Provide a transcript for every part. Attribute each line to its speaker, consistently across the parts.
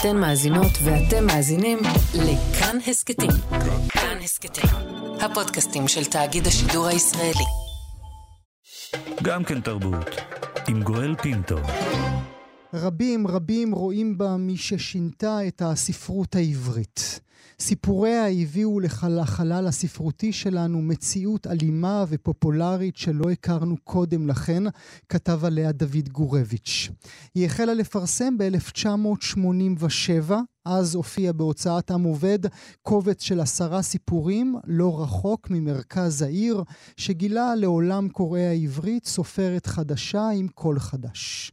Speaker 1: אתן מאזינות ואתם מאזינים לכאן הסכתים. כאן הסכתים, הפודקאסטים של תאגיד השידור הישראלי.
Speaker 2: גם כן תרבות, עם גואל פינטו.
Speaker 3: רבים רבים רואים בה מי ששינתה את הספרות העברית. סיפוריה הביאו לחלל הספרותי שלנו מציאות אלימה ופופולרית שלא הכרנו קודם לכן, כתב עליה דוד גורביץ'. היא החלה לפרסם ב-1987, אז הופיע בהוצאת עם עובד קובץ של עשרה סיפורים לא רחוק ממרכז העיר, שגילה לעולם קוראי העברית סופרת חדשה עם קול חדש.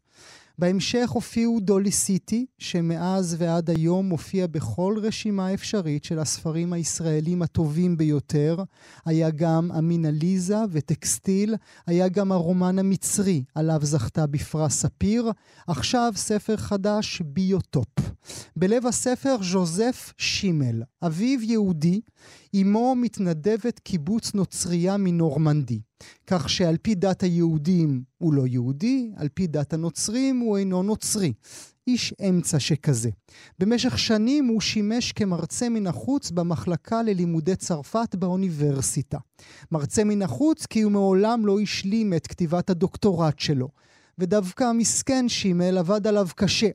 Speaker 3: בהמשך הופיעו דולי סיטי, שמאז ועד היום מופיע בכל רשימה אפשרית של הספרים הישראלים הטובים ביותר. היה גם אמינה ליזה וטקסטיל, היה גם הרומן המצרי, עליו זכתה בפרס ספיר. עכשיו ספר חדש, ביוטופ. בלב הספר ז'וזף שימל, אביו יהודי, אמו מתנדבת קיבוץ נוצרייה מנורמנדי. כך שעל פי דת היהודים הוא לא יהודי, על פי דת הנוצרים הוא אינו נוצרי. איש אמצע שכזה. במשך שנים הוא שימש כמרצה מן החוץ במחלקה ללימודי צרפת באוניברסיטה. מרצה מן החוץ כי הוא מעולם לא השלים את כתיבת הדוקטורט שלו. ודווקא המסכן שימל עבד עליו קשה.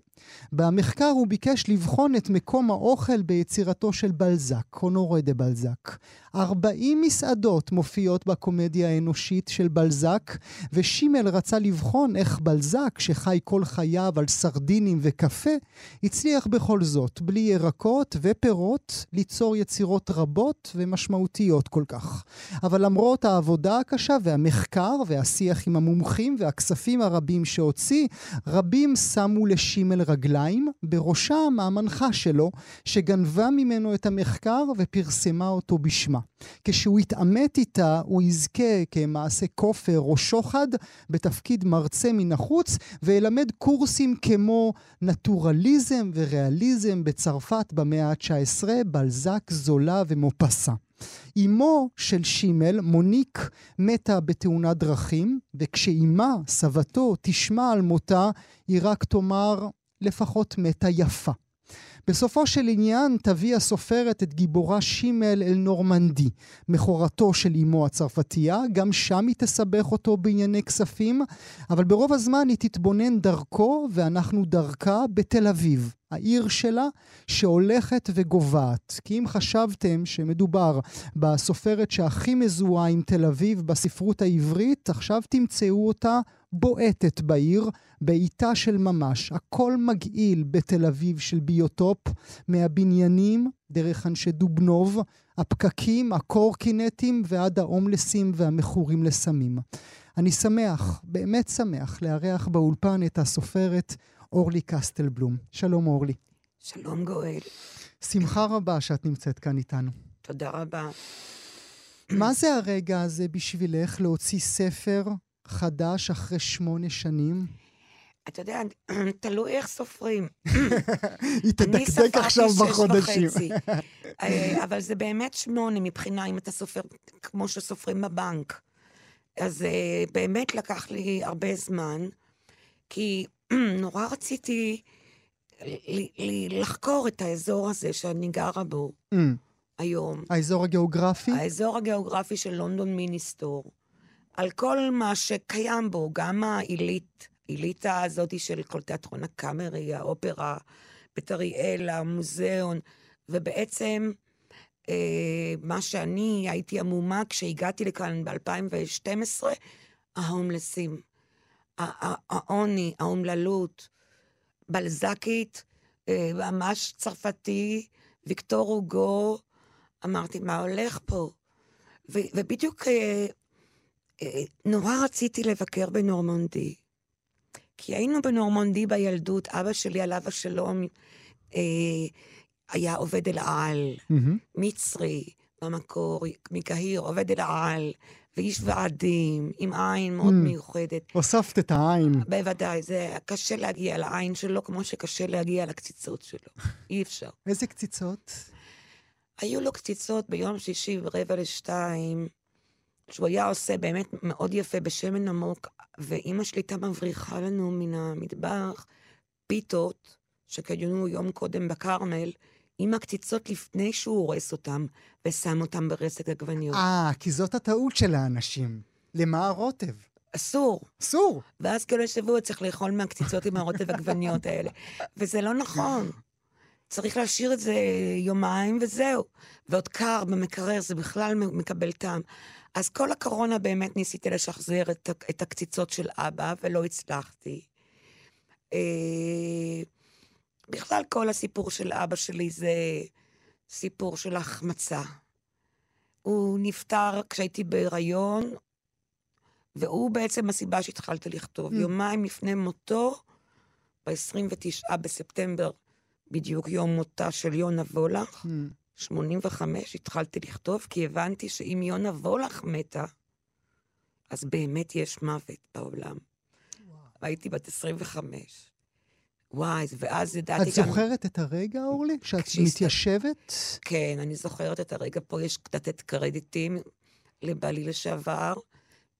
Speaker 3: במחקר הוא ביקש לבחון את מקום האוכל ביצירתו של בלזק, הונורי דה בלזק. 40 מסעדות מופיעות בקומדיה האנושית של בלזק, ושימל רצה לבחון איך בלזק, שחי כל חייו על סרדינים וקפה, הצליח בכל זאת, בלי ירקות ופירות, ליצור יצירות רבות ומשמעותיות כל כך. אבל למרות העבודה הקשה והמחקר והשיח עם המומחים והכספים הרבים שהוציא, רבים שמו לשימל רגליים, בראשם המנחה שלו, שגנבה ממנו את המחקר ופרסמה אותו בשמה. כשהוא יתעמת איתה, הוא יזכה כמעשה כופר או שוחד בתפקיד מרצה מן החוץ, וילמד קורסים כמו נטורליזם וריאליזם בצרפת במאה ה-19, בלזק, זולה ומופסה. אמו של שימל, מוניק, מתה בתאונת דרכים, וכשאימה, סבתו, תשמע על מותה, היא רק תאמר, לפחות מתה יפה. בסופו של עניין תביא הסופרת את גיבורה שימל אל נורמנדי, מכורתו של אמו הצרפתייה, גם שם היא תסבך אותו בענייני כספים, אבל ברוב הזמן היא תתבונן דרכו ואנחנו דרכה בתל אביב, העיר שלה שהולכת וגוועת. כי אם חשבתם שמדובר בסופרת שהכי מזוהה עם תל אביב בספרות העברית, עכשיו תמצאו אותה בועטת בעיר, בעיטה של ממש. הכל מגעיל בתל אביב של ביוטופ, מהבניינים, דרך אנשי דובנוב, הפקקים, הקורקינטים ועד ההומלסים והמכורים לסמים. אני שמח, באמת שמח, לארח באולפן את הסופרת אורלי קסטלבלום. שלום אורלי.
Speaker 4: שלום גואל.
Speaker 3: שמחה רבה שאת נמצאת כאן איתנו.
Speaker 4: תודה רבה.
Speaker 3: מה זה הרגע הזה בשבילך להוציא ספר חדש אחרי שמונה שנים?
Speaker 4: אתה יודע, תלוי איך סופרים.
Speaker 3: היא תדקדק עכשיו בחודשים.
Speaker 4: אה, אבל זה באמת שמונה מבחינה, אם אתה סופר כמו שסופרים בבנק. אז אה, באמת לקח לי הרבה זמן, כי נורא רציתי לחקור את האזור הזה שאני גרה בו mm. היום.
Speaker 3: האזור הגיאוגרפי?
Speaker 4: האזור הגיאוגרפי של לונדון מיניסטור. על כל מה שקיים בו, גם העילית, העילית הזאת של כל תיאטרון הקאמרי, האופרה, בית אריאל, המוזיאון, ובעצם אה, מה שאני הייתי עמומה כשהגעתי לכאן ב-2012, ההומלסים. העוני, האומללות, בלזקית, אה, ממש צרפתי, ויקטור הוגו, אמרתי, מה הולך פה? ובדיוק אה, אה, נורא רציתי לבקר בנורמנדי. כי היינו בנורמנדי בילדות, אבא שלי, עליו השלום, אה, היה עובד אל העל, mm-hmm. מצרי במקור, מקהיר, עובד אל העל, ואיש ועדים, עם עין מאוד mm. מיוחדת.
Speaker 3: הוספת את העין.
Speaker 4: בוודאי, זה קשה להגיע לעין שלו, כמו שקשה להגיע לקציצות שלו. אי אפשר.
Speaker 3: איזה קציצות?
Speaker 4: היו לו קציצות ביום שישי ברבע לשתיים, שהוא היה עושה באמת מאוד יפה בשמן עמוק, ואימא שלי הייתה מבריחה לנו מן המטבח פיתות שקיימו יום קודם בכרמל, עם הקציצות לפני שהוא הורס אותם, ושם אותם ברסק עגבניות.
Speaker 3: אה, כי זאת הטעות של האנשים. למה הרוטב?
Speaker 4: אסור.
Speaker 3: אסור.
Speaker 4: ואז כל השבוע צריך לאכול מהקציצות עם הרוטב עגבניות האלה. וזה לא נכון. צריך להשאיר את זה יומיים וזהו. ועוד קר במקרר, זה בכלל מקבל טעם. אז כל הקורונה באמת ניסיתי לשחזר את, את הקציצות של אבא, ולא הצלחתי. אה, בכלל, כל הסיפור של אבא שלי זה סיפור של החמצה. הוא נפטר כשהייתי בהיריון, והוא בעצם הסיבה שהתחלתי לכתוב. Mm. יומיים לפני מותו, ב-29 בספטמבר, בדיוק יום מותה של יונה וולך, mm. 85, התחלתי לכתוב, כי הבנתי שאם יונה וולך מתה, אז באמת יש מוות בעולם. וואו. הייתי בת 25. וואי, ואז ידעתי
Speaker 3: גם... את זוכרת את הרגע, אורלי? שאת כשהסת... מתיישבת?
Speaker 4: כן, אני זוכרת את הרגע. פה יש לתת קרדיטים לבעלי לשעבר.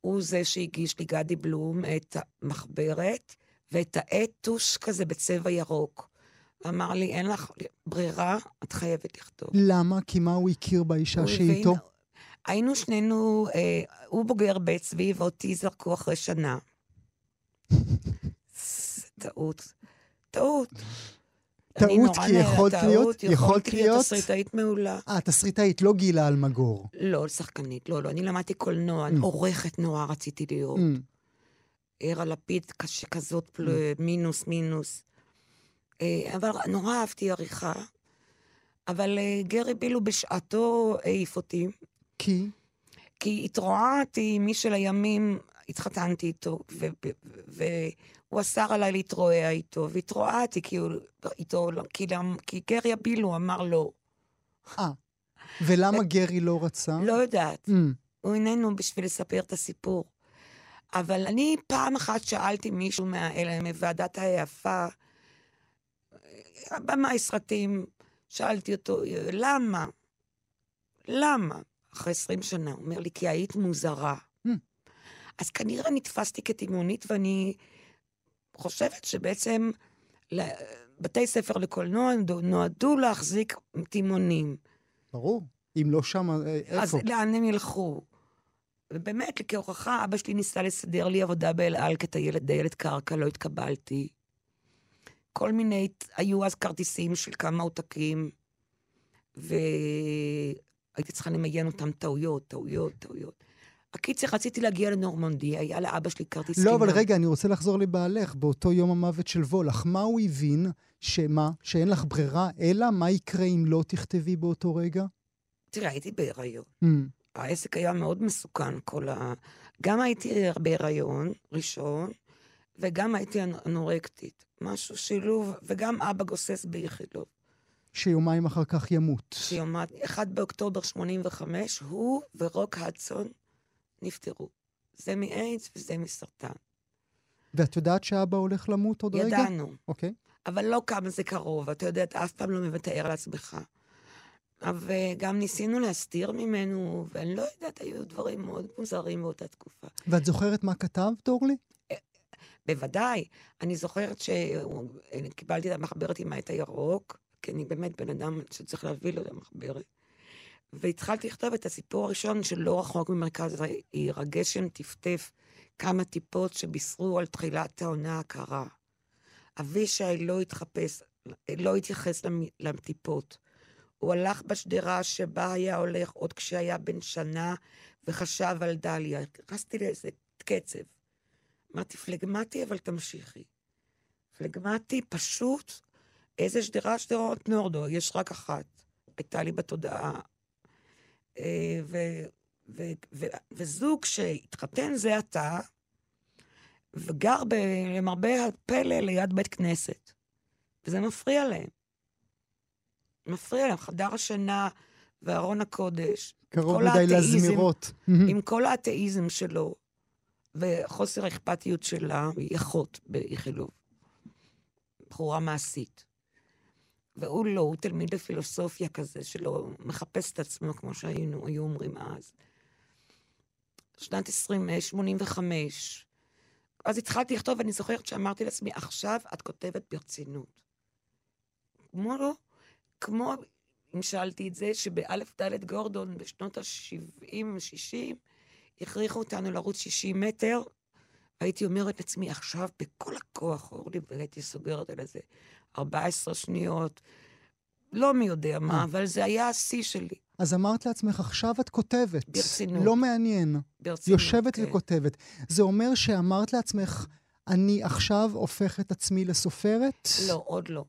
Speaker 4: הוא זה שהגיש לי, גדי בלום, את המחברת ואת האתוש כזה בצבע ירוק. אמר לי, אין לך ברירה, את חייבת לכתוב.
Speaker 3: למה? כי מה הוא הכיר באישה שאיתו?
Speaker 4: היינו שנינו, אה, הוא בוגר בית צבי ואותי זרקו אחרי שנה. טעות. טעות.
Speaker 3: טעות, כי יכולת להיות,
Speaker 4: יכולת להיות תסריטאית מעולה.
Speaker 3: אה, תסריטאית, לא גילה אלמגור.
Speaker 4: לא, שחקנית, לא, לא. אני למדתי קולנוע, mm. עורכת נורא רציתי להיות. Mm. ערה לפיד, כזאת mm. מינוס, מינוס. אה, אבל נורא אהבתי עריכה. אבל אה, גרי בילו בשעתו העיף אותי.
Speaker 3: כי?
Speaker 4: כי התרועעתי, מי של הימים, התחתנתי איתו, והוא אסר עליי להתרועע איתו, והתרועעתי כי הוא, איתו, כי, כי גרי הבילו אמר לא.
Speaker 3: אה, ולמה גרי לא רצה?
Speaker 4: לא יודעת. Mm. הוא איננו בשביל לספר את הסיפור. אבל אני פעם אחת שאלתי מישהו מוועדת היפה, במאי סרטים, שאלתי אותו, למה? למה? אחרי עשרים שנה. הוא אומר לי, כי היית מוזרה. Mm. אז כנראה נתפסתי כתימונית, ואני חושבת שבעצם בתי ספר לקולנוע נועדו להחזיק תימונים.
Speaker 3: ברור. אם לא שם, אה, איפה?
Speaker 4: אז לאן הם ילכו? ובאמת, כהוכחה, אבא שלי ניסה לסדר לי עבודה באל על כטיילת דיילת קרקע, לא התקבלתי. כל מיני, היו אז כרטיסים של כמה עותקים, והייתי צריכה למיין אותם טעויות, טעויות, טעויות. הקיצר, רציתי להגיע לנורמנדי, היה לאבא שלי כרטיס
Speaker 3: לא, אבל רגע, אני רוצה לחזור לבעלך, באותו יום המוות של וולך. מה הוא הבין? שמה? שאין לך ברירה, אלא מה יקרה אם לא תכתבי באותו רגע?
Speaker 4: תראה, הייתי בהיריון. Mm. העסק היה מאוד מסוכן, כל ה... גם הייתי בהיריון ראשון, וגם הייתי אנורקטית. משהו שילוב, וגם אבא גוסס באיכילוב.
Speaker 3: שיומיים אחר כך ימות.
Speaker 4: שיומיים, 1 באוקטובר 85, הוא ורוק הדסון נפטרו. זה מאיידס וזה מסרטן.
Speaker 3: ואת יודעת שאבא הולך למות עוד
Speaker 4: ידענו.
Speaker 3: רגע?
Speaker 4: ידענו.
Speaker 3: אוקיי.
Speaker 4: אבל לא כמה זה קרוב, אתה יודע, אתה אף פעם לא מתאר לעצמך. וגם ניסינו להסתיר ממנו, ואני לא יודעת, היו דברים מאוד מוזרים באותה תקופה.
Speaker 3: ואת זוכרת מה כתבת, אורלי?
Speaker 4: בוודאי. אני זוכרת שקיבלתי את המחברת עם העט הירוק, כי אני באמת בן אדם שצריך להביא לו את המחברת. והתחלתי לכתוב את הסיפור הראשון שלא רחוק ממרכז העיר. הגשם טפטף כמה טיפות שבישרו על תחילת העונה הקרה. אבישי לא התחפש, לא התייחס לטיפות. הוא הלך בשדרה שבה היה הולך עוד כשהיה בן שנה וחשב על דליה. נכנסתי לאיזה קצב. אמרתי, פלגמטי, אבל תמשיכי. פלגמטי, פשוט, איזה שדרה? שדרות נורדו, יש רק אחת. הייתה לי בתודעה. אה, ו, ו, ו, וזוג שהתחתן זה עתה, וגר ב, למרבה הפלא ליד בית כנסת. וזה מפריע להם. מפריע להם, חדר השינה וארון הקודש.
Speaker 3: קרוב מדי לזמירות.
Speaker 4: עם כל האתאיזם שלו, וחוסר האכפתיות שלה, היא אחות באיכילוב. בחורה מעשית. והוא לא, הוא תלמיד לפילוסופיה כזה, שלא מחפש את עצמו, כמו שהיינו, היו אומרים אז. שנת 20, 85. אז התחלתי לכתוב, ואני זוכרת שאמרתי לעצמי, עכשיו את כותבת ברצינות. כמו, כמו, אם שאלתי את זה, שבאלף דלת גורדון בשנות ה-70-60, הכריחו אותנו לרוץ 60 מטר, הייתי אומרת לעצמי, עכשיו בכל הכוח, אורלי, והייתי סוגרת על איזה 14 שניות, לא מי יודע מה,
Speaker 3: אה.
Speaker 4: אבל זה היה השיא שלי,
Speaker 3: אז אמרת לעצמך, עכשיו את כותבת.
Speaker 4: ברצינות.
Speaker 3: לא מעניין.
Speaker 4: ברצינות.
Speaker 3: יושבת
Speaker 4: כן.
Speaker 3: וכותבת. זה אומר שאמרת לעצמך, אני עכשיו הופך את עצמי לסופרת?
Speaker 4: לא, עוד לא.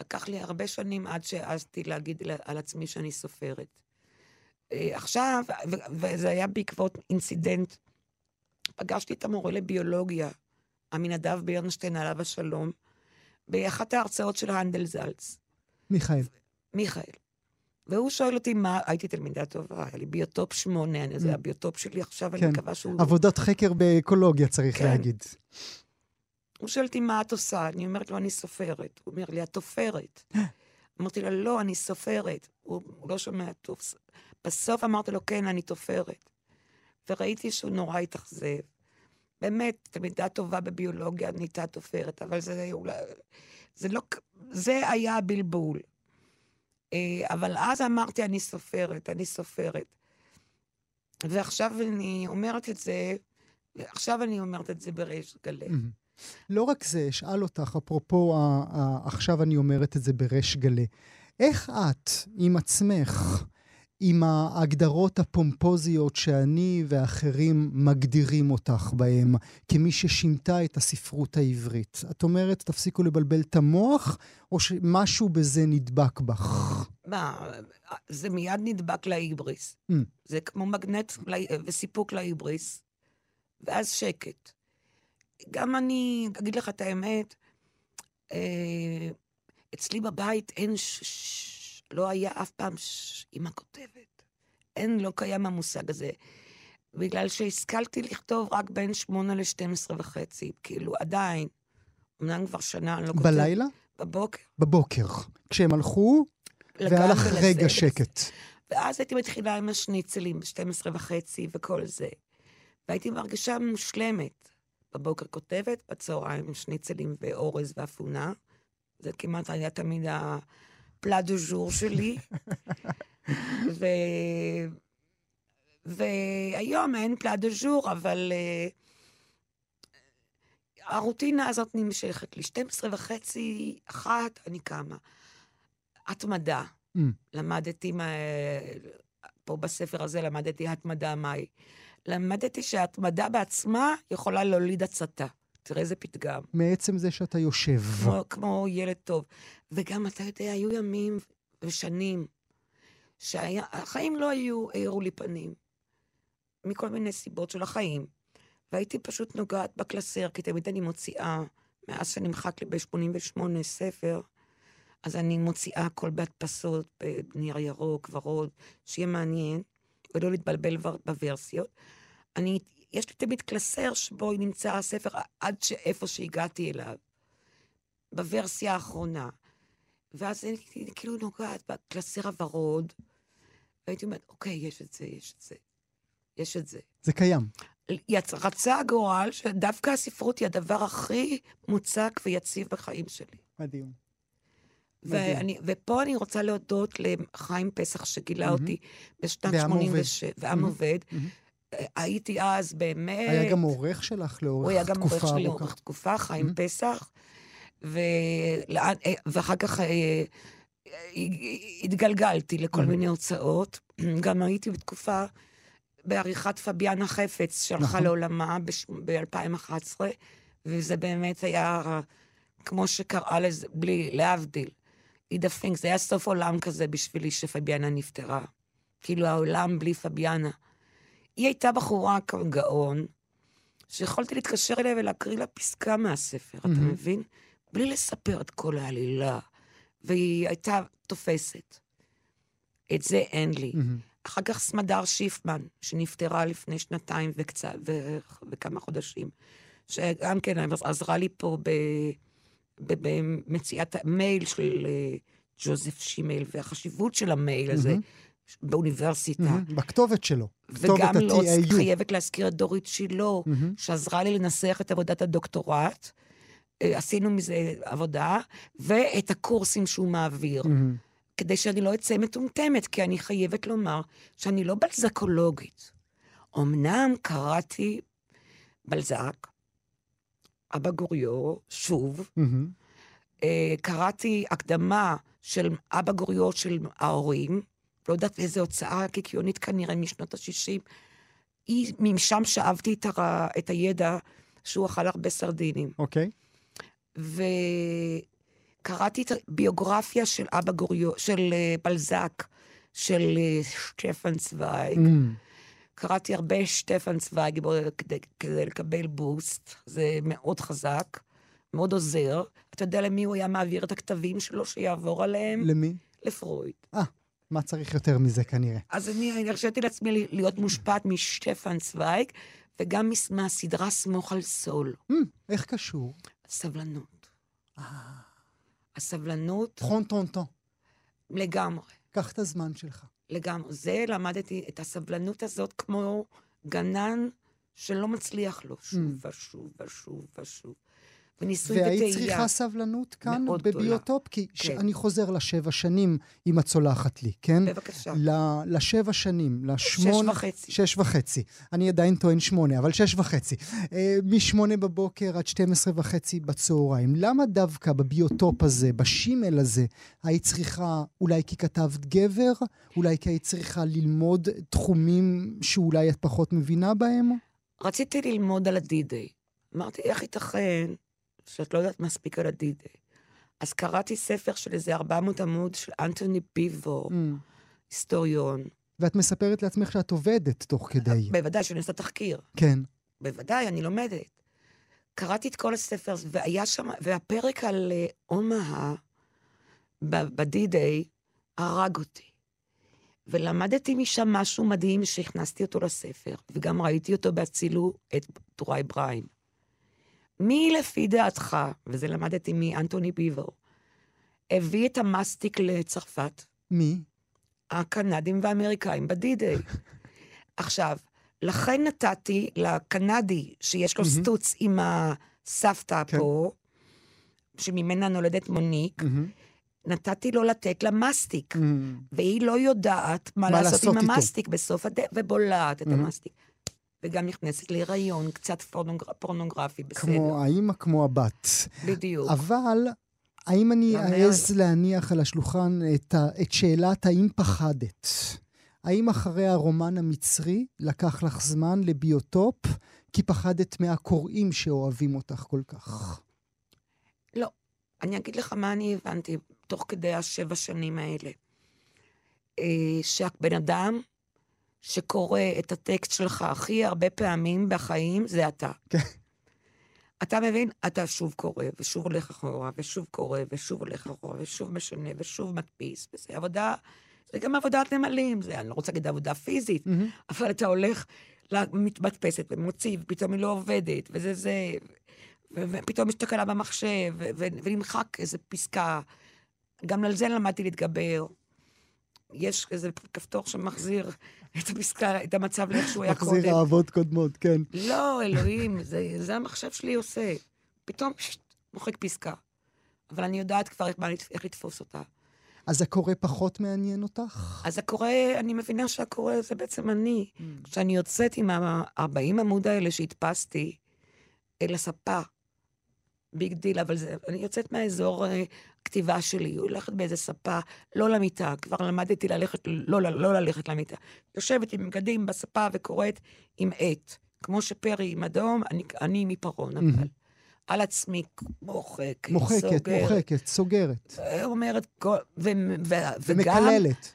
Speaker 4: לקח לי הרבה שנים עד שהעזתי להגיד על עצמי שאני סופרת. אה, עכשיו, וזה היה בעקבות incident, פגשתי את המורה לביולוגיה, עמינדב ברנשטיין, עליו השלום, באחת ההרצאות של הנדלזלץ,
Speaker 3: מיכאל.
Speaker 4: מיכאל. והוא שואל אותי מה, הייתי תלמידה טובה, היה לי ביוטופ שמונה, אני- זה
Speaker 3: Mm.
Speaker 4: הביוטופ שלי עכשיו,
Speaker 3: כן.
Speaker 4: אני מקווה שהוא...
Speaker 3: עבודת חקר באקולוגיה, צריך
Speaker 4: כן.
Speaker 3: להגיד.
Speaker 4: הוא שואל אותי, מה את עושה? אני אומרת לו, אני סופרת. הוא אומר לי, את תופרת. אמרתי לו, לא, אני סופרת. הוא, הוא לא שומע טוב. בסוף אמרתי לו, כן, אני תופרת. וראיתי שהוא נורא התאכזב. באמת, תלמידה טובה בביולוגיה נהייתה תופרת, אבל זה אולי... זה לא... זה היה הבלבול. אה, אבל אז אמרתי, אני סופרת, אני סופרת. ועכשיו אני אומרת את זה, עכשיו אני אומרת את זה בריש גלי.
Speaker 3: לא רק זה, אשאל אותך, אפרופו, עכשיו אני אומרת את זה בריש גלי. איך את, עם עצמך, עם ההגדרות הפומפוזיות שאני ואחרים מגדירים אותך בהם, כמי ששינתה את הספרות העברית, את אומרת, תפסיקו לבלבל את המוח, או שמשהו בזה נדבק בך?
Speaker 4: מה, זה מיד נדבק להיבריס.
Speaker 3: Mm.
Speaker 4: זה כמו מגנט וסיפוק להיבריס, ואז שקט. גם אני, אגיד לך את האמת, אה, אצלי בבית אין ש... לא היה אף פעם ש... אמא כותבת. אין, לא קיים המושג הזה. בגלל שהשכלתי לכתוב רק בין שמונה ל-12 וחצי. כאילו, עדיין. אמנם כבר שנה אני לא כותבת.
Speaker 3: בלילה?
Speaker 4: בבוקר.
Speaker 3: בבוקר. כשהם הלכו, והיה לך רגע. שקט.
Speaker 4: ואז הייתי מתחילה עם השניצלים ב-12 וחצי וכל זה. והייתי מרגישה מושלמת. בבוקר כותבת, בצהריים שניצלים ואורז ואפונה. זה כמעט היה תמיד הפלה דו ז'ור שלי. ו... והיום אין פלה דו ז'ור, אבל uh, הרוטינה הזאת נמשכת לי. 12 וחצי, אחת, אני קמה. התמדה.
Speaker 3: Mm.
Speaker 4: למדתי, מה... פה בספר הזה למדתי התמדה מהי. למדתי שההתמדה בעצמה יכולה להוליד הצתה. תראה איזה פתגם.
Speaker 3: מעצם זה שאתה יושב.
Speaker 4: כמו, כמו ילד טוב. וגם, אתה יודע, היו ימים ושנים שהחיים לא היו, האירו לי פנים. מכל מיני סיבות של החיים. והייתי פשוט נוגעת בקלסר, כי תמיד אני מוציאה, מאז שנמחק לי ב-88 ספר, אז אני מוציאה הכל בהדפסות, בנייר ירוק, ורוד, שיהיה מעניין, ולא להתבלבל בוורסיות. אני, יש לי תמיד קלסר שבו נמצא הספר עד שאיפה שהגעתי אליו, בוורסיה האחרונה. ואז הייתי כאילו נוגעת בקלסר הוורוד, והייתי אומרת, אוקיי, יש את זה, יש את זה, יש את זה.
Speaker 3: זה קיים.
Speaker 4: יצ... רצה הגורל שדווקא הספרות היא הדבר הכי מוצק ויציב בחיים שלי.
Speaker 3: מדהים.
Speaker 4: ואני, ופה אני רוצה להודות לחיים פסח שגילה
Speaker 3: מהמם.
Speaker 4: אותי בשנת
Speaker 3: ועם
Speaker 4: 86, ועם. עובד. הייתי אז באמת...
Speaker 3: היה גם עורך שלך לאורך
Speaker 4: הוא היה גם עורך
Speaker 3: תקופה
Speaker 4: שלי
Speaker 3: ארוכה.
Speaker 4: לאורך תקופה, חיים
Speaker 3: מהמם.
Speaker 4: פסח. ולאן, אה, ואחר כך אה, אה, התגלגלתי לכל. מיני הוצאות. גם הייתי בתקופה בעריכת פביאנה חפץ, שהלכה
Speaker 3: נכון.
Speaker 4: לעולמה ב-2011, וזה באמת היה כמו שקראה לזה, בלי, להבדיל. עידה פינק, זה היה סוף עולם כזה בשבילי שפביאנה נפטרה. כאילו העולם בלי פביאנה. היא הייתה בחורה גאון, שיכולתי להתקשר אליה ולהקריא לה פסקה מהספר, אתה
Speaker 3: מהמם.
Speaker 4: מבין? בלי לספר את כל העלילה. והיא הייתה תופסת. את זה אין לי.
Speaker 3: מהמם.
Speaker 4: אחר כך סמדר שיפמן, שנפטרה לפני שנתיים וקצת, ו... וכמה חודשים, שגם כן עזרה לי פה ב... ב... במציאת המייל של אה, ג'וזף שימל, והחשיבות של המייל הזה
Speaker 3: מהמם.
Speaker 4: באוניברסיטה.
Speaker 3: מהמם. בכתובת שלו.
Speaker 4: וגם
Speaker 3: כתובת
Speaker 4: לא
Speaker 3: ה-TAU.
Speaker 4: חייבת להזכיר את דורית שילה,
Speaker 3: מהמם.
Speaker 4: שעזרה לי לנסח את עבודת הדוקטורט. עשינו מזה עבודה, ואת הקורסים שהוא מעביר.
Speaker 3: מהמם.
Speaker 4: כדי שאני לא אצא מטומטמת, כי אני חייבת לומר שאני לא בלזקולוגית. אמנם קראתי בלזק, אבא גוריו, שוב. אה, קראתי הקדמה של אבא גוריו של ההורים, לא יודעת איזה הוצאה קיקיונית כנראה משנות ה-60. היא, משם שאבתי את, הר... את הידע שהוא אכל הרבה סרדינים.
Speaker 3: אוקיי.
Speaker 4: וקראתי את הביוגרפיה של אבא גוריו, של אה, בלזק, של אה, שטפן צוויג.
Speaker 3: מהמם.
Speaker 4: קראתי הרבה שטפן צוויג בו- כדי, כדי לקבל בוסט, זה מאוד חזק, מאוד עוזר. אתה יודע למי הוא היה מעביר את הכתבים שלו שיעבור עליהם?
Speaker 3: למי?
Speaker 4: לפרויד.
Speaker 3: מה צריך יותר מזה כנראה?
Speaker 4: אז אני הרשיתי לעצמי להיות מושפעת משטפן צוויג, וגם מהסדרה סמוך על סול.
Speaker 3: מהמם, איך קשור?
Speaker 4: סבלנות. הסבלנות
Speaker 3: טרון טרונטון.
Speaker 4: לגמרי.
Speaker 3: קח את הזמן שלך.
Speaker 4: לגמרי. זה למדתי את הסבלנות הזאת כמו גנן שלא מצליח לו שוב
Speaker 3: Mm.
Speaker 4: ושוב ושוב ושוב. וניסוי
Speaker 3: והיית
Speaker 4: וטעייה.
Speaker 3: צריכה סבלנות כאן. בביוטופ? כי
Speaker 4: כן.
Speaker 3: אני חוזר לשבע שנים, אם את סולחת לי, כן?
Speaker 4: בבקשה.
Speaker 3: ל- לשבע שנים, לשמונה...
Speaker 4: שש וחצי.
Speaker 3: שש וחצי. אני עדיין טוען שמונה, אבל שש וחצי. אה, משמונה בבוקר עד 12 וחצי בצהריים. למה דווקא בביוטופ הזה, בשימל הזה, היית צריכה, אולי כי כתבת גבר? אולי כי היית צריכה ללמוד תחומים שאולי את פחות מבינה בהם?
Speaker 4: רציתי ללמוד על הדי-דיי. אמרתי, איך ייתכן שאת לא יודעת מספיק על הדי-דיי? אז קראתי ספר של איזה 400 עמוד של אנטוני ביבור,
Speaker 3: Mm.
Speaker 4: היסטוריון.
Speaker 3: ואת מספרת לעצמך שאת עובדת תוך כדי.
Speaker 4: בוודאי שאני עושה תחקיר.
Speaker 3: כן.
Speaker 4: בוודאי, אני לומדת. קראתי את כל הספר, והיה שם, והפרק על אה, אומה ב-D-Day הרג אותי. ולמדתי משם משהו מדהים שהכנסתי אותו לספר, וגם ראיתי אותו בהצילו את טוראי בריים. מי לפי דעתך, וזה למדתי מאנטוני ביבר, הביא את המסטיק לצרפת?
Speaker 3: מי?
Speaker 4: הקנדים והאמריקאים בדי-דיי. עכשיו, לכן נתתי לקנדי, שיש לו
Speaker 3: מהמם.
Speaker 4: סטוץ עם הסבתא
Speaker 3: כן.
Speaker 4: פה, שממנה נולדת מוניק,
Speaker 3: מהמם.
Speaker 4: נתתי לו לתת לה מסטיק,
Speaker 3: מהמם.
Speaker 4: והיא לא יודעת מה,
Speaker 3: מה
Speaker 4: לעשות
Speaker 3: לעשות
Speaker 4: עם. המסטיק בסוף הדרך, ובולעת את
Speaker 3: מהמם.
Speaker 4: המסטיק. וגם נכנסת להיריון, קצת פורנוגר... פורנוגרפי, בסדר.
Speaker 3: כמו האימא, כמו הבת.
Speaker 4: בדיוק.
Speaker 3: אבל האם אני אעז להניח על השולחן את, ה, את שאלת האם פחדת? האם אחרי הרומן המצרי לקח לך זמן לביוטופ כי פחדת מהקוראים שאוהבים אותך כל כך?
Speaker 4: אני אגיד לך מה אני הבנתי תוך כדי השבע שנים האלה. אה, שהבן אדם שקורא את הטקסט שלך הכי הרבה פעמים בחיים, זה אתה.
Speaker 3: כן.
Speaker 4: אתה מבין? אתה שוב קורא, ושוב הולך אחורה, ושוב קורא, ושוב הולך אחורה, ושוב משנה, ושוב מדפיס, וזה עבודה, זה גם עבודת נמלים, זה, אני לא רוצה להגיד עבודה פיזית,
Speaker 3: מהמם.
Speaker 4: אבל אתה הולך, מתמדפסת ומוציא, ופתאום היא לא עובדת, וזה זה, ופתאום יש תקלה במחשב, ונמחק איזה פסקה. גם על זה למדתי להתגבר. יש איזה כפתור שמחזיר את הפסקה, את המצב לאיך שהוא היה קודם.
Speaker 3: מחזיר אהבות קודמות, כן.
Speaker 4: לא, אלוהים, זה, זה המחשב שלי עושה. פתאום פשט, מוחק פסקה. אבל אני יודעת כבר איך, איך לתפוס אותה.
Speaker 3: אז הקורא פחות מעניין אותך?
Speaker 4: אז הקורא, אני מבינה שהקורא זה בעצם אני.
Speaker 3: Mm.
Speaker 4: כשאני יוצאת עם ה-40 עמוד האלה שהדפסתי אל הספה, big deal, אבל זה, אני יוצאת מהאזור אה, כתיבה שלי, הולכת באיזה ספה, לא למיטה, כבר למדתי ללכת, לא, לא, לא ללכת למיטה. יושבת עם בגדים בספה וקוראת עם עט. כמו שפרי עם אדום, אני, אני מפרון, אבל.
Speaker 3: מהמם.
Speaker 4: על עצמי, מוחק,
Speaker 3: מוחקת,
Speaker 4: סוגר,
Speaker 3: מוחקת, סוגרת.
Speaker 4: אומרת, כל, ו, ו, וגם...
Speaker 3: ומקללת.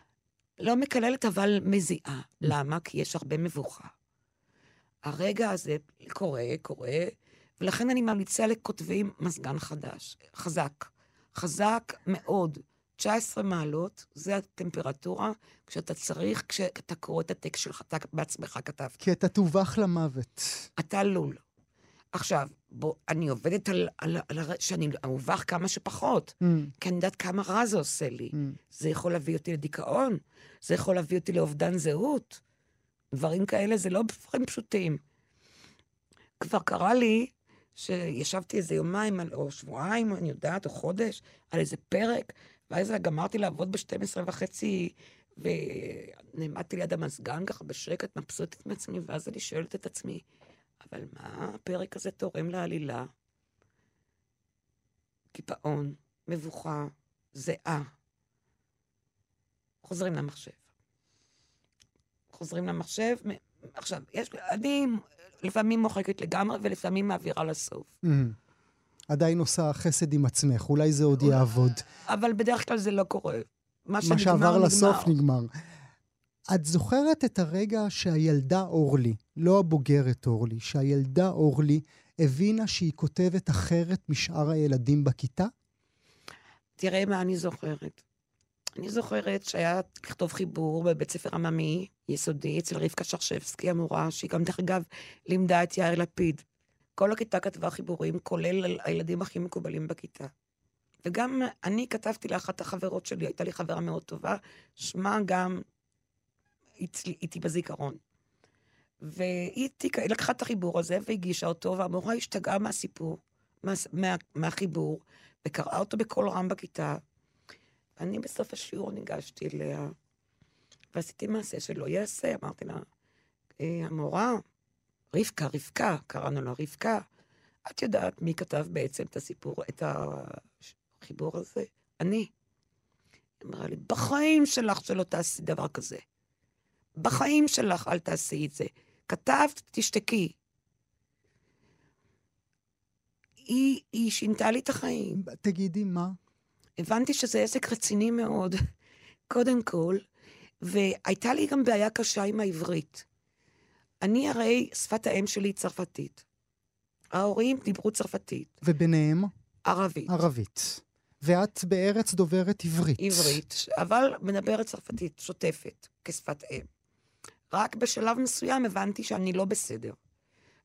Speaker 4: לא מקללת, אבל מזיעה. למה? כי יש הרבה מבוכה. הרגע הזה קורה, קורה, ולכן אני ממליצה לכותבים מזגן חדש, חזק. חזק מאוד. 19 מעלות, זה הטמפרטורה כשאתה צריך, כשאתה קורא את הטקסט שלך, אתה בעצמך כתבת.
Speaker 3: כי אתה תובח למוות.
Speaker 4: אתה לול. עכשיו, בוא, אני עובדת על, על, על שאני אובך כמה שפחות,
Speaker 3: Mm,
Speaker 4: כי אני יודעת כמה רע זה עושה לי.
Speaker 3: mm.
Speaker 4: זה יכול להביא אותי לדיכאון, זה יכול להביא אותי לאובדן זהות. דברים כאלה זה לא דברים פשוטים. כבר קרה לי שישבתי איזה יומיים, או שבועיים, אני יודעת, או חודש, על איזה פרק, ואז גמרתי לעבוד ב-12 וחצי, ונעמדתי ליד המזגן ככה בשקט, מבסוטית מעצמי, ואז אני שואלת את עצמי, אבל מה הפרק הזה תורם לעלילה? קיפאון, מבוכה, זיעה. חוזרים למחשב. חוזרים למחשב. עכשיו, יש, אני לפעמים מוחקת לגמרי ולפעמים מעבירה לסוף.
Speaker 3: אמ, עדיין עושה חסד עם עצמך, אולי זה עוד יעבוד.
Speaker 4: אבל בדרך כלל זה לא קורה. מה
Speaker 3: מה
Speaker 4: שנגמר,
Speaker 3: שעבר
Speaker 4: נגמר.
Speaker 3: לסוף נגמר. את זוכרת את הרגע שהילדה אורלי, לא הבוגרת אורלי, שהילדה אורלי הבינה שהיא כותבת אחרת משאר הילדים בכיתה?
Speaker 4: תראה מה אני זוכרת. אני זוכרת שהיה לכתוב חיבור בבית ספר עממי, יסודי, אצל רבקה שרשבסקי המורה, שהיא גם, דרך אגב, לימדה את יאיר לפיד. כל הכיתה כתבה חיבורים, כולל הילדים הכי מקובלים בכיתה. וגם אני כתבתי לאחת החברות שלי, הייתה לי חברה מאוד טובה, שמה גם איתי בזיכרון. והיא לקחה את החיבור הזה והגישה אותו, והמורה השתגעה מהסיפור, מה, מה, מהחיבור, וקראה אותו בקול רם בכיתה. אני בסוף השיעור ניגשתי אליה, ועשיתי מעשה שלא ייעשה. אמרתי לה, "אה, המורה, רבקה, רבקה, קראנו לה רבקה, את יודעת מי כתב בעצם את הסיפור, את החיבור הזה? אני. היא אמרה לי, בחיים שלך שלא תעשי דבר כזה. בחיים שלך אל תעשי את זה. כתבת, תשתקי. היא, היא שינתה לי את החיים.
Speaker 3: תגידי, מה?
Speaker 4: הבנתי שזה עסק רציני מאוד, קודם כל, והייתה לי גם בעיה קשה עם העברית. אני הרי, שפת האם שלי היא צרפתית. ההורים דיברו צרפתית,
Speaker 3: וביניהם,
Speaker 4: ערבית,
Speaker 3: ערבית. ואת בארץ דוברת עברית.
Speaker 4: עברית, אבל מדברת צרפתית שוטפת, כשפת אם. רק בשלב מסוים הבנתי שאני לא בסדר.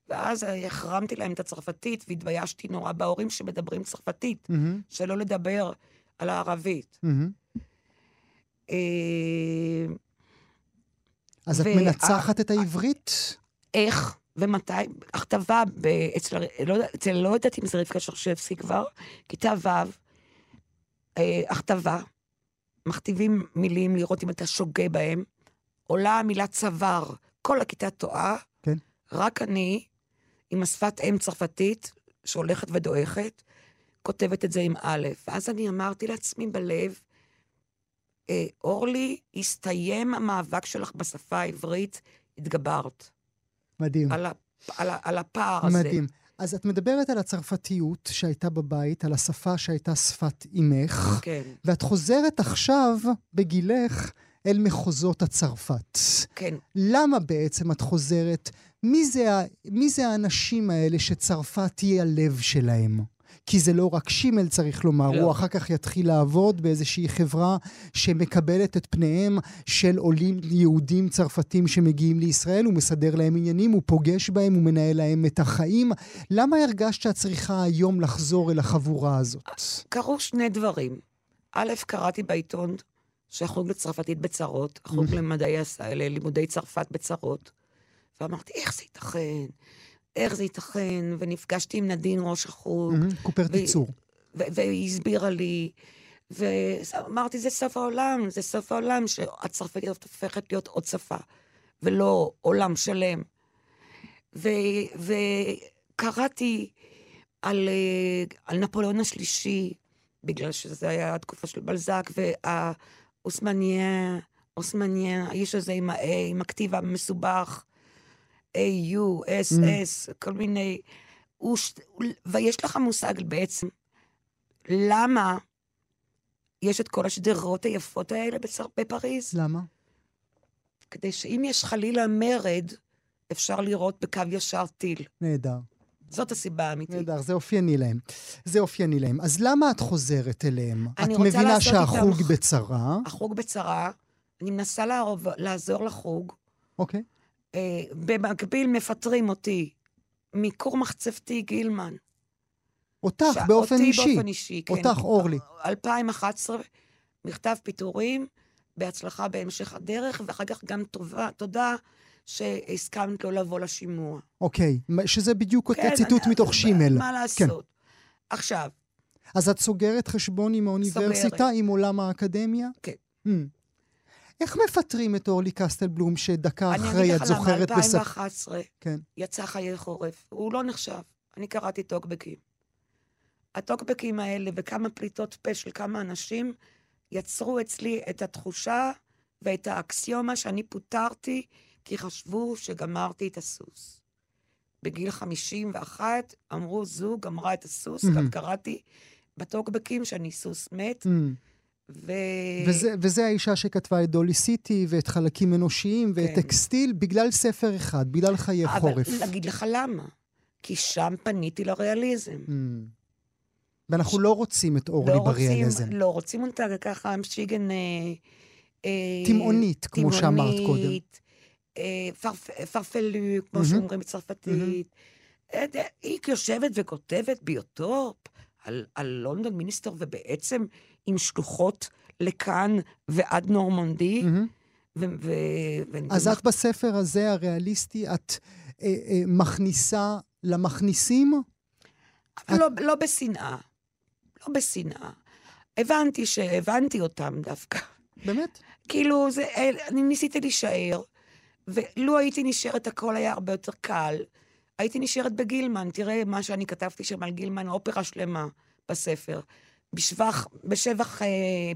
Speaker 4: ואז החרמתי להם את הצרפתית והתביישתי נורא בהורים שמדברים צרפתית,
Speaker 3: מהמם,
Speaker 4: שלא לדבר על הערבית. אה,
Speaker 3: אז את מנצחת את העברית?
Speaker 4: איך ומתי, הכתבה אצל, לא, אצל, לא יודעת אם זה רבקה שרשבסקי כבר, כיתה ו', אה, הכתבה, מכתיבים מילים לראות אם אתה שוגה בהם, עולה המילה צוואר, כל הכיתה טועה,
Speaker 3: כן.
Speaker 4: רק אני, עם השפת אם צרפתית, שהולכת ודועכת, כותבת את זה עם א'. ואז אני אמרתי לעצמי בלב, אה, אורלי, הסתיים המאבק שלך בשפה העברית, התגברת.
Speaker 3: מדהים.
Speaker 4: על, ה, על, ה, על הפער הזה.
Speaker 3: מדהים. אז את מדברת על הצרפתיות שהייתה בבית, על השפה שהייתה שפת אימך,
Speaker 4: כן,
Speaker 3: ואת חוזרת עכשיו, בגילך, אל מחוזות הצרפת.
Speaker 4: כן.
Speaker 3: למה בעצם את חוזרת? מי זה, מי זה האנשים האלה שצרפת היא הלב שלהם? כי זה לא רק שימל, צריך לומר,
Speaker 4: לא.
Speaker 3: הוא אחר כך יתחיל לעבוד באיזושהי חברה שמקבלת את פניהם של עולים יהודים צרפתים שמגיעים לישראל, הוא מסדר להם עניינים, הוא פוגש בהם, הוא מנהל להם את החיים. למה הרגשת שאת צריכה היום לחזור אל החבורה הזאת?
Speaker 4: קרו שני דברים. א', קראתי בעיתון שהחוג לצרפתית בצרות, החוג למדעי, הס- ללימודי צרפת בצרות, ואמרתי, איך זה ייתכן? איך זה ייתכן? ונפגשתי עם נדין, ראש החוג,
Speaker 3: מהמם, קופרטיצור.
Speaker 4: והיא הסבירה לי, ואמרתי, זה סוף העולם, זה סוף העולם, שהצרפתית הופכת להיות עוד שפה, ולא עולם שלם. ו- וקראתי על, אה, על נפוליאון השלישי, בגלל שזה היה התקופה של בלזק, והאוסמניה, אוסמניה, האיש הזה עם ה-A, עם הכתיב המסובך, A-U, S-S, כל מיני... הוא ש... ויש לך מושג בעצם למה יש את כל השדרות היפות האלה בצר... בפריז?
Speaker 3: למה?
Speaker 4: כדי שאם יש חלילה מרד, אפשר לראות בקו ישר טיל.
Speaker 3: נהדר.
Speaker 4: זאת הסיבה האמיתית.
Speaker 3: נהדר, זה אופייני להם. זה אופייני להם. אז למה את חוזרת אליהם? את מבינה שהחוג
Speaker 4: איתם-
Speaker 3: בצרה,
Speaker 4: החוג בצרה, אני מנסה לערוב, לעזור לחוג.
Speaker 3: אוקיי?
Speaker 4: אה, במקביל מפטרים אותי מכור מחצבתי גילמן.
Speaker 3: אותך
Speaker 4: ש-
Speaker 3: באופן
Speaker 4: אותי
Speaker 3: אישי.
Speaker 4: באופן אישי, כן.
Speaker 3: אותך, אורלי.
Speaker 4: 2011, מכתב פיטורים, בהצלחה בהמשך הדרך, ואחר כך גם טובה, תודה שהסכמת לא לבוא לשימוע.
Speaker 3: אוקיי, שזה בדיוק
Speaker 4: כן,
Speaker 3: ציטוט
Speaker 4: אני-
Speaker 3: מתוך שימל.
Speaker 4: מה לעשות? עכשיו,
Speaker 3: אז את סוגרת חשבון עם האוניברסיטה,
Speaker 4: סוגרת.
Speaker 3: עם עולם האקדמיה?
Speaker 4: כן.
Speaker 3: Hmm. איך מפטרים את אורלי קסטלבלום, שדקה
Speaker 4: אני
Speaker 3: אחרי
Speaker 4: אגיד
Speaker 3: את
Speaker 4: לך למה,
Speaker 3: זוכרת בספר?
Speaker 4: 2011
Speaker 3: כן.
Speaker 4: יצא חיי חורף. הוא לא נחשב. אני קראתי טוקבקים. הטוקבקים האלה וכמה פליטות פה של כמה אנשים יצרו אצלי את התחושה ואת האקסיומה שאני פוטרתי כי חשבו שגמרתי את הסוס. בגיל 51 אמרו, זו גמרה את הסוס,
Speaker 3: Mhm.
Speaker 4: גם קראתי בטוקבקים שאני סוס מת,
Speaker 3: Hmm.
Speaker 4: ו...
Speaker 3: וזה, וזה האישה שכתבה את דולי סיטי ואת חלקים אנושיים ואת
Speaker 4: כן.
Speaker 3: טקסטיל בגלל ספר אחד, בגלל חיי חורף.
Speaker 4: אבל להגיד לך למה. כי שם פניתי לריאליזם.
Speaker 3: Hmm. ואנחנו לא רוצים את אורלי
Speaker 4: לא רוצים,
Speaker 3: בריאליזם.
Speaker 4: לא רוצים אותה ככה שיגן... אה, אה,
Speaker 3: תימהונית, כמו שאמרת קודם.
Speaker 4: אה, פרפ- פרפלו, כמו
Speaker 3: מהמם.
Speaker 4: שאומרים בצרפתית. אה, ד- היא יושבת וכותבת ביוטופ על, על לונדון מיניסטר, ובעצם עם שלוחות לכאן ועד נורמנדי.
Speaker 3: מהמם.
Speaker 4: ו- ו- ו-
Speaker 3: אז את בספר הזה, הריאליסטי, את אה, אה, מכניסה למכניסים?
Speaker 4: אבל לא, לא בשנאה. לא בשנאה. הבנתי שהבנתי אותם דווקא.
Speaker 3: באמת?
Speaker 4: כאילו, זה, אני ניסיתי להישאר, ולו הייתי נשארת, הכל היה הרבה יותר קל. הייתי נשארת בגילמן, תראה מה שאני כתבתי שם על גילמן, אופרה שלמה בספר. בשבח, בשבח אה,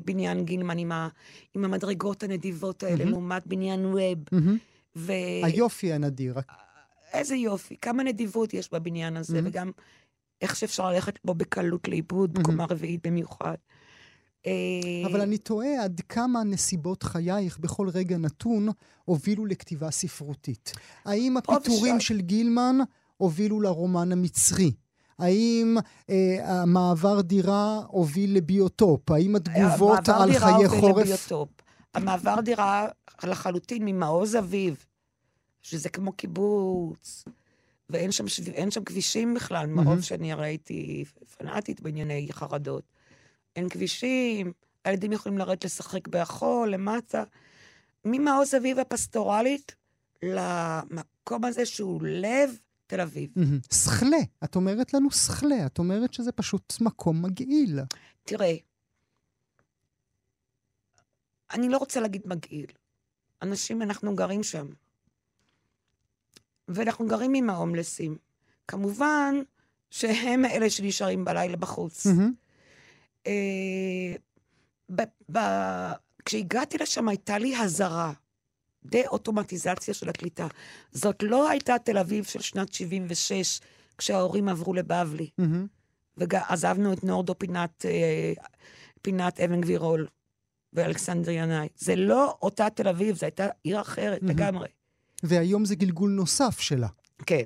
Speaker 4: בניין גילמן עם, ה, עם המדרגות הנדיבות האלה,
Speaker 3: מהמם.
Speaker 4: לעומת בניין ווב.
Speaker 3: מהמם.
Speaker 4: ו...
Speaker 3: היופי הנדיר.
Speaker 4: איזה יופי, כמה נדיבות יש בבניין הזה,
Speaker 3: מהמם.
Speaker 4: וגם איך שאפשר ללכת בו בקלות לאיבוד,
Speaker 3: מהמם.
Speaker 4: בקומה רביעית במיוחד. אה,
Speaker 3: אבל אני תוהה עד כמה נסיבות חייך בכל רגע נתון הובילו לכתיבה ספרותית. האם הפיטורים. של גילמן הובילו לרומן המצרי? האם אה, המעבר דירה הוביל לביוטופ? האם התגובות
Speaker 4: המעבר
Speaker 3: על
Speaker 4: דירה
Speaker 3: חיי
Speaker 4: הוביל
Speaker 3: חורף...
Speaker 4: לביוטופ. המעבר דירה לחלוטין ממעוז אביב, שזה כמו קיבוץ, ואין שם, שב... שם כבישים בכלל,
Speaker 3: מהמם.
Speaker 4: מרוב שאני הרי הייתי פנאטית בענייני חרדות. אין כבישים, הילדים יכולים לרדת לשחק בחול, למטה. ממעוז אביב הפסטורלית למקום הזה שהוא לב תל אביב.
Speaker 3: סכלה, את אומרת לנו סכלה, את אומרת שזה פשוט מקום מגעיל.
Speaker 4: תראה, אני לא רוצה להגיד מגעיל. אנשים, אנחנו גרים שם. ואנחנו גרים עם ההומלסים. כמובן שהם אלה שנשארים בלילה בחוץ. אה, ב- ב- כשהגעתי לשם הייתה לי הזרה, דה-אוטומטיזציה של הקליטה. זאת לא הייתה תל אביב של שנת 76, כשההורים עברו לבבלי.
Speaker 3: מהמם.
Speaker 4: ועזבנו את נורדו פינת, אה, פינת אבן גבירול ואלכסנדר ינאי. זה לא אותה תל אביב, זו הייתה עיר אחרת
Speaker 3: מהמם.
Speaker 4: לגמרי.
Speaker 3: והיום זה גלגול נוסף שלה.
Speaker 4: כן.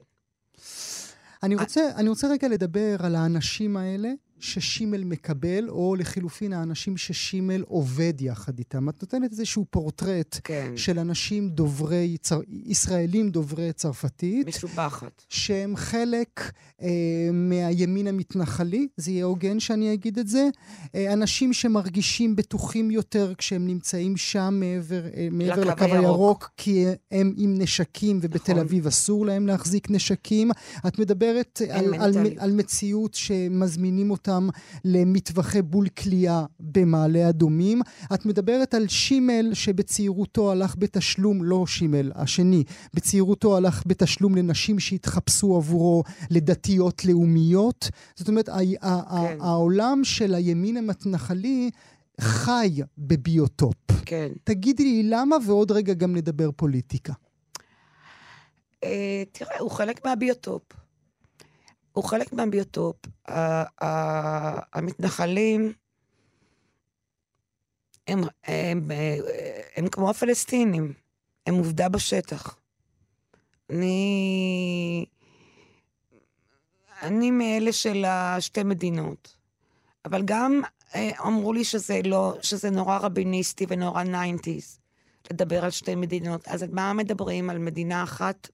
Speaker 3: אני רוצה, אני רוצה רגע לדבר על האנשים האלה ששימל מקבל, או לחילופין האנשים ששימל עובד יחד איתם. את נותנת איזשהו פורטרט
Speaker 4: כן.
Speaker 3: של אנשים דוברי, צר... ישראלים דוברי צרפתית,
Speaker 4: משובחת.
Speaker 3: שהם חלק אה, מהימין המתנחלי, זה יהיה הוגן שאני אגיד את זה. אה, אנשים שמרגישים בטוחים יותר כשהם נמצאים שם מעבר, אה, מעבר
Speaker 4: לקו
Speaker 3: לקו
Speaker 4: הירוק.
Speaker 3: כי הם עם נשקים, ובתל
Speaker 4: נכון.
Speaker 3: אביב אסור להם להחזיק נשקים. את מדברת על, על,
Speaker 4: מנטליות.
Speaker 3: על מציאות שמזמינים אותם למטווחי בול כליאה במעלה אדומים. את מדברת על שימל שבצעירותו הלך בתשלום, לא שימל, השני, בצעירותו הלך בתשלום לנשים שהתחפשו עבורו לדתיות לאומיות. זאת אומרת,
Speaker 4: כן.
Speaker 3: העולם של הימין המתנחלי חי בביוטופ.
Speaker 4: כן.
Speaker 3: תגידי לי למה, ועוד רגע גם נדבר פוליטיקה.
Speaker 4: אה, תראה, הוא חלק מהביוטופ. הוא חלק מהביוטופ. המתנחלים הם, הם, אה, הם כמו הפלסטינים, הם עובדה בשטח. אני... אני מאלה של השתי מדינות. אבל גם אה, אמרו לי שזה לא, שזה נורא רביניסטי ונורא nineties לדבר על שתי מדינות. אז על מה מדברים? על מדינה אחת?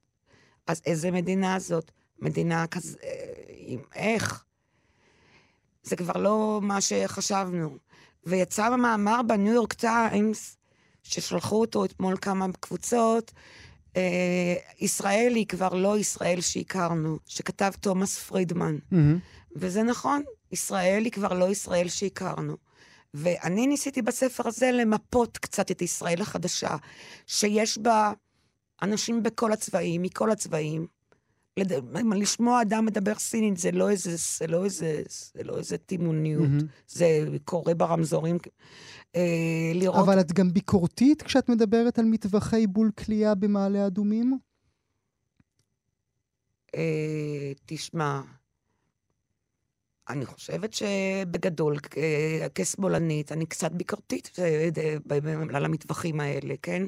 Speaker 4: אז איזה מדינה זאת? מדינה כזה... אה, עם איך? זה כבר לא מה שחשבנו. ויצא מאמר בניו יורק טיימס, ששלחו אותו אתמול כמה קבוצות, אה, ישראל היא כבר לא ישראל שהכרנו, שכתב תומאס פרידמן.
Speaker 3: מהמם.
Speaker 4: וזה נכון, ישראל היא כבר לא ישראל שהכרנו. ואני ניסיתי בספר הזה למפות קצת את ישראל החדשה, שיש בה אנשים בכל הצבעים, מכל הצבעים. לד... לשמוע אדם מדבר סינית זה לא איזה, זה לא איזה, זה לא איזה תימוניות,
Speaker 3: מהמם.
Speaker 4: זה קורה ברמזורים. אה, לראות...
Speaker 3: אבל את גם ביקורתית כשאת מדברת על מטווחי בול כליאה במעלה אדומים?
Speaker 4: אה, תשמע, אני חושבת שבגדול, אה, כשמאלנית, אני קצת ביקורתית אה, אה, על המטווחים האלה, כן?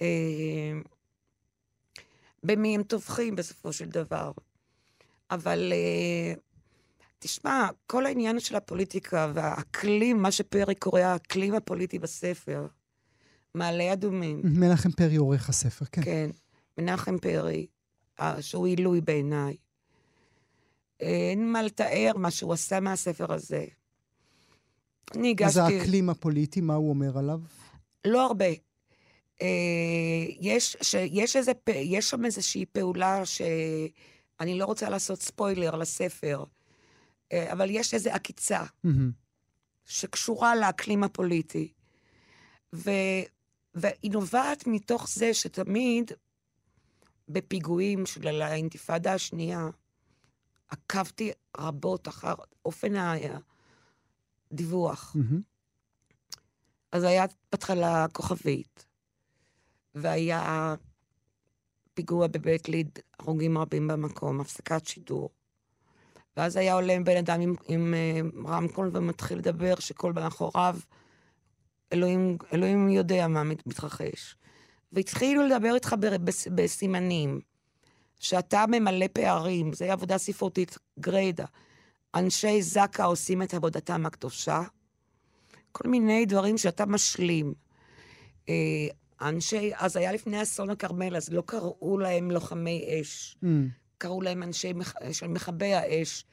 Speaker 4: אה, במי הם טובחים בסופו של דבר. אבל אה, תשמע, כל העניין של הפוליטיקה והאקלים, מה שפרי קורא האקלים הפוליטי בספר, מעלה אדומים,
Speaker 3: מנחם פרי עורך הספר, כן.
Speaker 4: כן, מנחם פרי, אה, שהוא עילוי בעיניי. אין מה לתאר מה שהוא עשה מהספר הזה. אני
Speaker 3: אז
Speaker 4: הגשתי...
Speaker 3: האקלים הפוליטי, מה הוא אומר עליו?
Speaker 4: לא הרבה. אה, יש, ש, יש, איזה, יש שם איזושהי פעולה שאני לא רוצה לעשות ספוילר לספר, אה, אבל יש איזו עקיצה
Speaker 3: מהמם.
Speaker 4: שקשורה לאקלים הפוליטי. ו, והיא נובעת מתוך זה שתמיד בפיגועים של האינתיפאדה השנייה, עקבתי רבות אחר אופן הדיווח.
Speaker 3: מהמם.
Speaker 4: אז היה בהתחלה כוכבית, והיה פיגוע בבית ליד, הרוגים רבים במקום, הפסקת שידור. ואז היה עולה בן אדם עם, עם אה, רמקול ומתחיל לדבר, שכל מאחוריו, אלוהים, אלוהים יודע מה מת- מתרחש. והתחילו לדבר איתך בסימנים, שאתה ממלא פערים, זו עבודה ספרותית גריידא. אנשי זק"א עושים את עבודתם הקדושה, כל מיני דברים שאתה משלים. אנשי, אז היה לפני אסון הכרמל, אז לא קראו להם לוחמי אש,
Speaker 3: מהמם.
Speaker 4: קראו להם אנשי מח- של מכבי האש.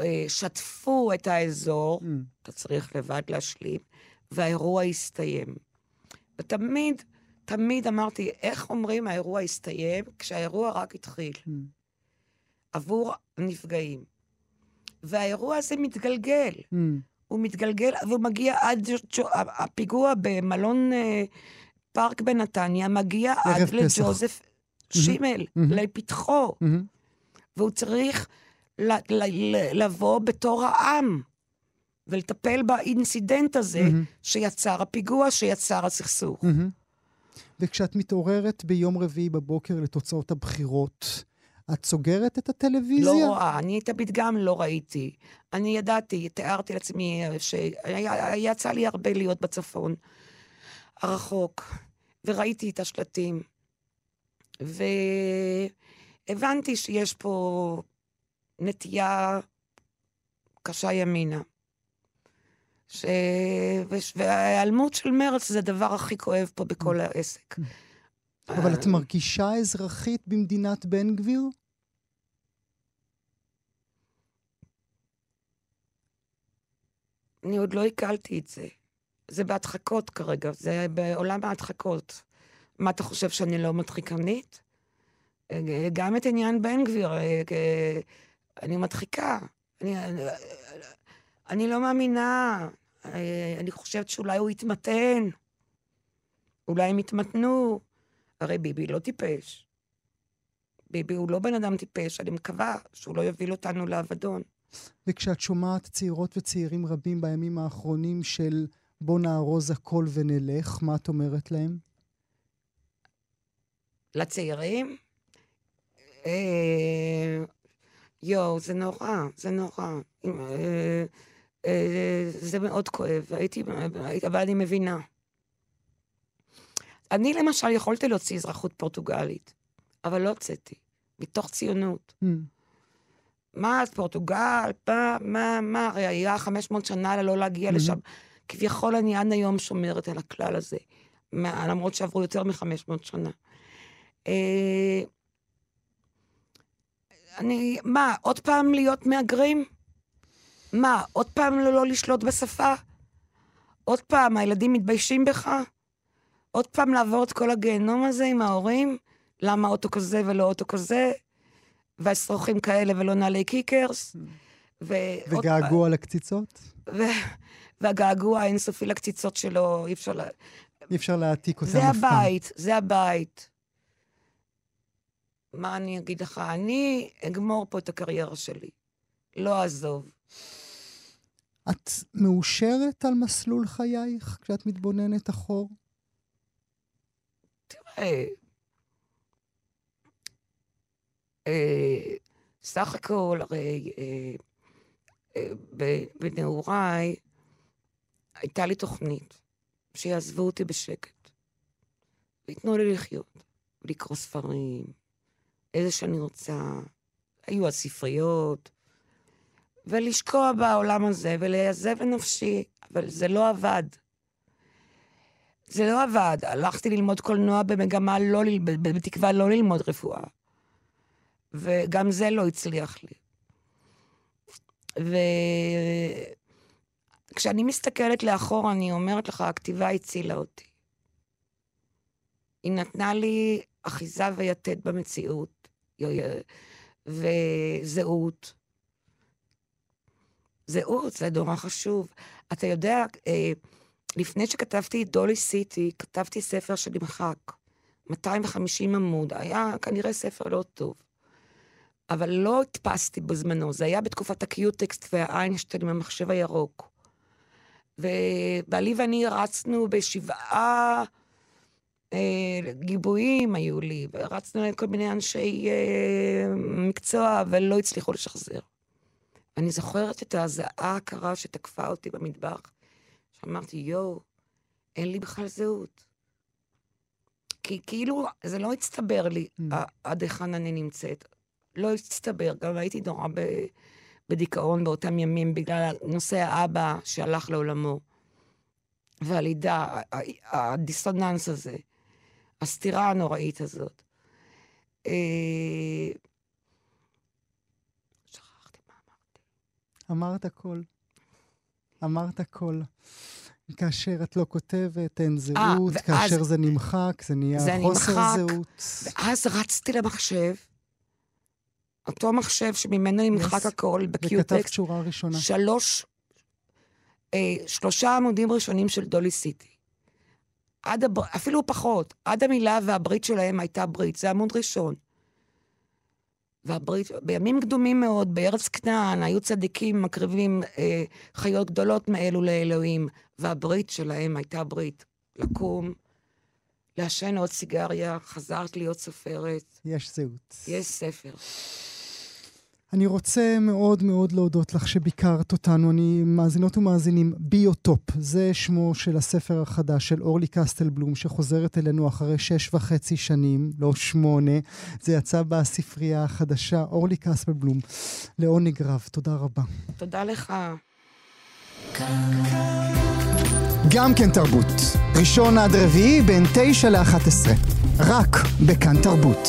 Speaker 4: אה, שטפו את האזור,
Speaker 3: מהמם.
Speaker 4: אתה צריך לבד להשלים, והאירוע הסתיים. ותמיד, תמיד אמרתי, איך אומרים האירוע הסתיים? כשהאירוע רק התחיל,
Speaker 3: מהמם.
Speaker 4: עבור הנפגעים. והאירוע הזה מתגלגל.
Speaker 3: מהמם.
Speaker 4: הוא מתגלגל, והוא מגיע עד... ג'ו- הפיגוע במלון אה, פארק בנתניה מגיע עד. לג'וזף שימל,
Speaker 3: מהמם.
Speaker 4: לפתחו,
Speaker 3: מהמם.
Speaker 4: והוא צריך ל- ל- ל- לבוא בתור העם ולטפל באינסידנט הזה
Speaker 3: מהמם.
Speaker 4: שיצר הפיגוע, שיצר הסכסוך.
Speaker 3: מהמם. וכשאת מתעוררת ביום רביעי בבוקר לתוצאות הבחירות, את סוגרת את הטלוויזיה?
Speaker 4: לא רואה, אני את הפתגם לא ראיתי. אני ידעתי, תיארתי לעצמי שיצא לי הרבה להיות בצפון הרחוק, וראיתי את השלטים, והבנתי שיש פה נטייה קשה ימינה. ש... וש- וההיעלמות של מרץ זה הדבר הכי כואב פה בכל העסק.
Speaker 3: אבל את מרגישה אזרחית במדינת בן גביר?
Speaker 4: אני עוד לא עיכלתי את זה. זה בהדחקות כרגע, זה בעולם ההדחקות. מה, אתה חושב שאני לא מדחיקנית? אה, גם את עניין בן גביר, אה, אה, אני מדחיקה. אני, אני לא מאמינה. אני חושבת שאולי הוא יתמתן. אולי הם יתמתנו. הרי ביבי לא טיפש. ביבי הוא לא בן אדם טיפש, אני מקווה שהוא לא יוביל אותנו לאבדון.
Speaker 3: וכשאת שומעת צעירות וצעירים רבים בימים האחרונים של בוא נארוז הכל ונלך, מה את אומרת להם?
Speaker 4: לצעירים? אה, יואו, זה נורא, זה נורא. אה, אה, זה מאוד כואב, הייתי, אבל אני מבינה. אני למשל יכולתי להוציא אזרחות פורטוגלית, אבל לא הוצאתי, מתוך ציונות.
Speaker 3: Hmm.
Speaker 4: מה, אז פורטוגל, מה, מה, מה, הרי היה 500 שנה לא להגיע לשם. כביכול אני עד היום שומרת על הכלל הזה, מה- למרות שעברו יותר מ-500 שנה. אה, אני, מה, עוד פעם להיות מהגרים? מה, עוד פעם לא, לא לשלוט בשפה? עוד פעם, הילדים מתביישים בך? עוד פעם לעבור את כל הגיהנום הזה עם ההורים? למה אוטו כזה ולא אוטו כזה, והשרוכים כאלה ולא נעלי קיקרס. ו...
Speaker 3: וגעגוע לקציצות?
Speaker 4: ו... והגעגוע האינסופי לקציצות שלו, אי אפשר ל...
Speaker 3: אי אפשר להעתיק אותם
Speaker 4: זה
Speaker 3: אף פעם.
Speaker 4: הבית, זה הבית. מה אני אגיד לך? אני אגמור פה את הקריירה שלי. לא אעזוב.
Speaker 3: את מאושרת על מסלול חייך כשאת מתבוננת אחור?
Speaker 4: תראה, אה, סך הכל, הרי אה, בנעוריי הייתה לי תוכנית שיעזבו אותי בשקט, וייתנו לי לחיות, לקרוא ספרים, איזה שאני רוצה. היו הספריות, ולשקוע בעולם הזה ולהיעזב לנפשי, אבל זה לא עבד. זה לא עבד. הלכתי ללמוד קולנוע במגמה לא, ל- ב- בתקווה לא ללמוד רפואה. וגם זה לא הצליח לי. וכשאני מסתכלת לאחור, אני אומרת לך, הכתיבה הצילה אותי. היא נתנה לי אחיזה ויתד במציאות, וזהות. זהות, זה נורא חשוב. אתה יודע, אה, לפני שכתבתי את דולי סיטי, כתבתי ספר שנמחק. 250 עמוד, היה כנראה ספר לא טוב. אבל לא הדפסתי בזמנו, זה היה בתקופת הקיוטקסט והאיינשטיין עם המחשב הירוק. ובעלי ואני רצנו בשבעה אה, גיבויים היו לי, ורצנו לכל מיני אנשי אה, מקצוע, ולא הצליחו לשחזר. אני זוכרת את הזעה הקרה שתקפה אותי במטבח, שאמרתי, יואו, אין לי בכלל זהות. כי כאילו, זה לא הצטבר לי
Speaker 3: Mm.
Speaker 4: עד היכן אני נמצאת. לא הצטבר, גם הייתי נורא ב- בדיכאון באותם ימים בגלל נושא האבא שהלך לעולמו. והלידה, הדיסוננס הזה, הסתירה הנוראית הזאת. אה, שכחתי מה אמרתי.
Speaker 3: אמרת הכל. אמרת הכל. כאשר את לא כותבת, אין זהות,
Speaker 4: אה, ואז-
Speaker 3: כאשר זה נמחק, זה נהיה
Speaker 4: זה
Speaker 3: חוסר
Speaker 4: נמחק,
Speaker 3: זהות.
Speaker 4: ואז רצתי למחשב, אותו מחשב שממנו נמחק
Speaker 3: Yes.
Speaker 4: הכל
Speaker 3: וכתבת
Speaker 4: בקיוטקסט,
Speaker 3: שורה ראשונה.
Speaker 4: שלוש, אה, שלושה עמודים ראשונים של דולי סיטי. עד הבר... אפילו פחות, עד המילה והברית שלהם הייתה ברית, זה עמוד ראשון. והברית, בימים קדומים מאוד, בארץ כנען, היו צדיקים מקריבים אה, חיות גדולות מאלו לאלוהים, והברית שלהם הייתה ברית. לקום, לעשן עוד סיגריה, חזרת להיות סופרת,
Speaker 3: יש זהות.
Speaker 4: יש ספר.
Speaker 3: אני רוצה מאוד מאוד להודות לך שביקרת אותנו. אני, מאזינות ומאזינים, ביוטופ, זה שמו של הספר החדש של אורלי קסטלבלום, שחוזרת אלינו אחרי שש וחצי שנים, לא שמונה. זה יצא בספרייה החדשה. אורלי קסטלבלום, לעונג רב, תודה רבה.
Speaker 4: תודה לך.
Speaker 3: גם כן תרבות. ראשון עד רביעי בין תשע לאחת עשרה. רק בכאן תרבות.